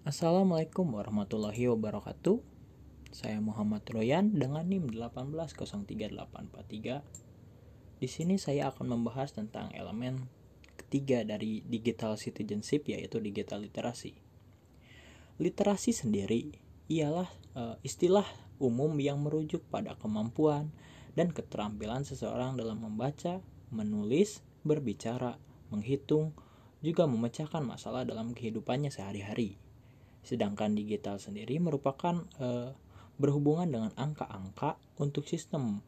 Assalamualaikum warahmatullahi wabarakatuh. Saya Muhammad Royan dengan NIM 1803843. Di sini saya akan membahas tentang elemen ketiga dari digital citizenship yaitu digital literasi. Literasi sendiri ialah e, istilah umum yang merujuk pada kemampuan dan keterampilan seseorang dalam membaca, menulis, berbicara, menghitung, juga memecahkan masalah dalam kehidupannya sehari-hari. Sedangkan digital sendiri merupakan e, berhubungan dengan angka-angka untuk sistem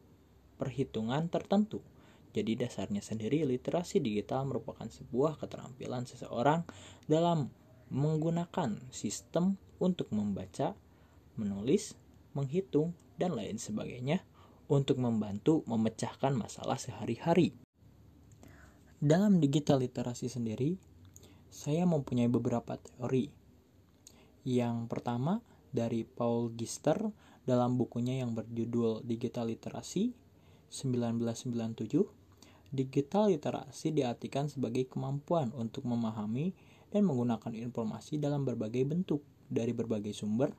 perhitungan tertentu. Jadi dasarnya sendiri literasi digital merupakan sebuah keterampilan seseorang dalam menggunakan sistem untuk membaca, menulis, menghitung, dan lain sebagainya untuk membantu memecahkan masalah sehari-hari. Dalam digital literasi sendiri, saya mempunyai beberapa teori. Yang pertama dari Paul Gister dalam bukunya yang berjudul Digital Literasi 1997. Digital literasi diartikan sebagai kemampuan untuk memahami dan menggunakan informasi dalam berbagai bentuk dari berbagai sumber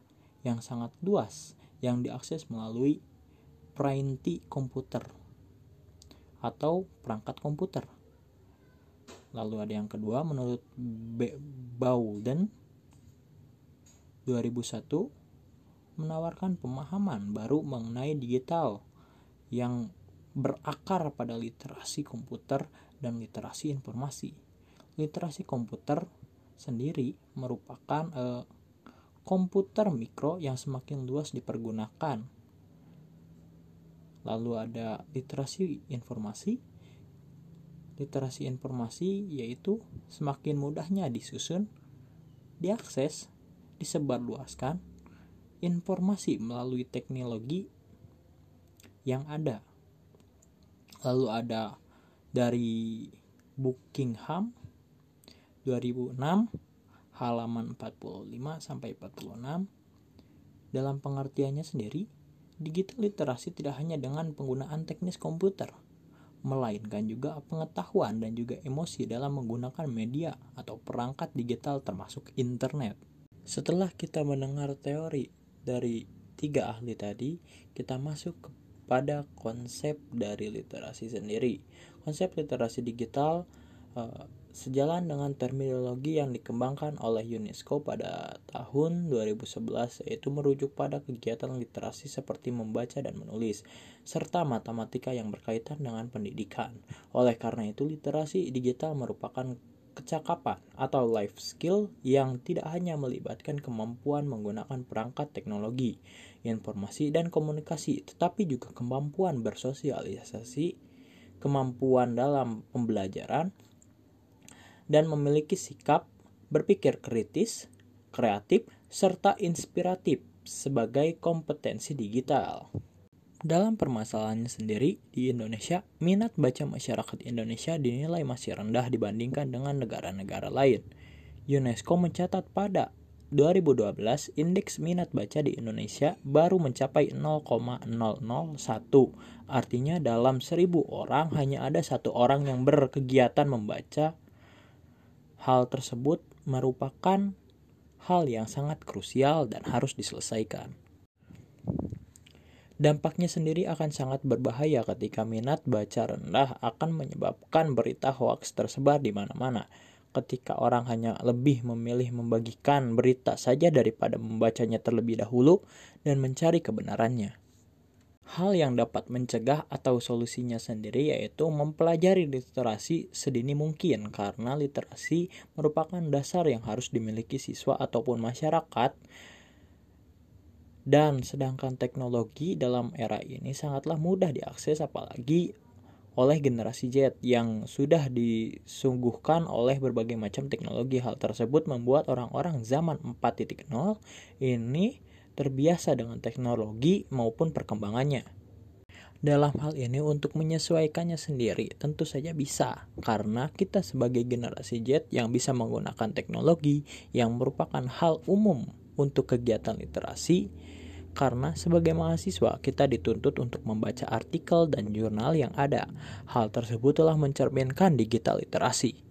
yang sangat luas yang diakses melalui perinti komputer atau perangkat komputer. Lalu ada yang kedua menurut. Bowden 2001 menawarkan pemahaman baru mengenai digital yang berakar pada literasi komputer dan literasi informasi. Literasi komputer sendiri merupakan eh, komputer mikro yang semakin luas dipergunakan. Lalu ada literasi informasi literasi informasi yaitu semakin mudahnya disusun, diakses, disebarluaskan informasi melalui teknologi yang ada. Lalu ada dari Buckingham 2006 halaman 45 sampai 46 dalam pengertiannya sendiri digital literasi tidak hanya dengan penggunaan teknis komputer melainkan juga pengetahuan dan juga emosi dalam menggunakan media atau perangkat digital termasuk internet. Setelah kita mendengar teori dari tiga ahli tadi, kita masuk kepada konsep dari literasi sendiri. Konsep literasi digital uh, sejalan dengan terminologi yang dikembangkan oleh UNESCO pada tahun 2011 yaitu merujuk pada kegiatan literasi seperti membaca dan menulis serta matematika yang berkaitan dengan pendidikan. Oleh karena itu literasi digital merupakan kecakapan atau life skill yang tidak hanya melibatkan kemampuan menggunakan perangkat teknologi, informasi dan komunikasi, tetapi juga kemampuan bersosialisasi, kemampuan dalam pembelajaran, dan memiliki sikap berpikir kritis, kreatif, serta inspiratif sebagai kompetensi digital. Dalam permasalahannya sendiri, di Indonesia, minat baca masyarakat Indonesia dinilai masih rendah dibandingkan dengan negara-negara lain. UNESCO mencatat pada 2012, indeks minat baca di Indonesia baru mencapai 0,001. Artinya dalam 1000 orang hanya ada satu orang yang berkegiatan membaca Hal tersebut merupakan hal yang sangat krusial dan harus diselesaikan. Dampaknya sendiri akan sangat berbahaya ketika minat baca rendah akan menyebabkan berita hoax tersebar di mana-mana. Ketika orang hanya lebih memilih membagikan berita saja daripada membacanya terlebih dahulu dan mencari kebenarannya. Hal yang dapat mencegah atau solusinya sendiri yaitu mempelajari literasi sedini mungkin karena literasi merupakan dasar yang harus dimiliki siswa ataupun masyarakat dan sedangkan teknologi dalam era ini sangatlah mudah diakses apalagi oleh generasi Z yang sudah disungguhkan oleh berbagai macam teknologi hal tersebut membuat orang-orang zaman 4.0 ini terbiasa dengan teknologi maupun perkembangannya. Dalam hal ini untuk menyesuaikannya sendiri tentu saja bisa karena kita sebagai generasi Z yang bisa menggunakan teknologi yang merupakan hal umum untuk kegiatan literasi karena sebagai mahasiswa kita dituntut untuk membaca artikel dan jurnal yang ada. Hal tersebut telah mencerminkan digital literasi.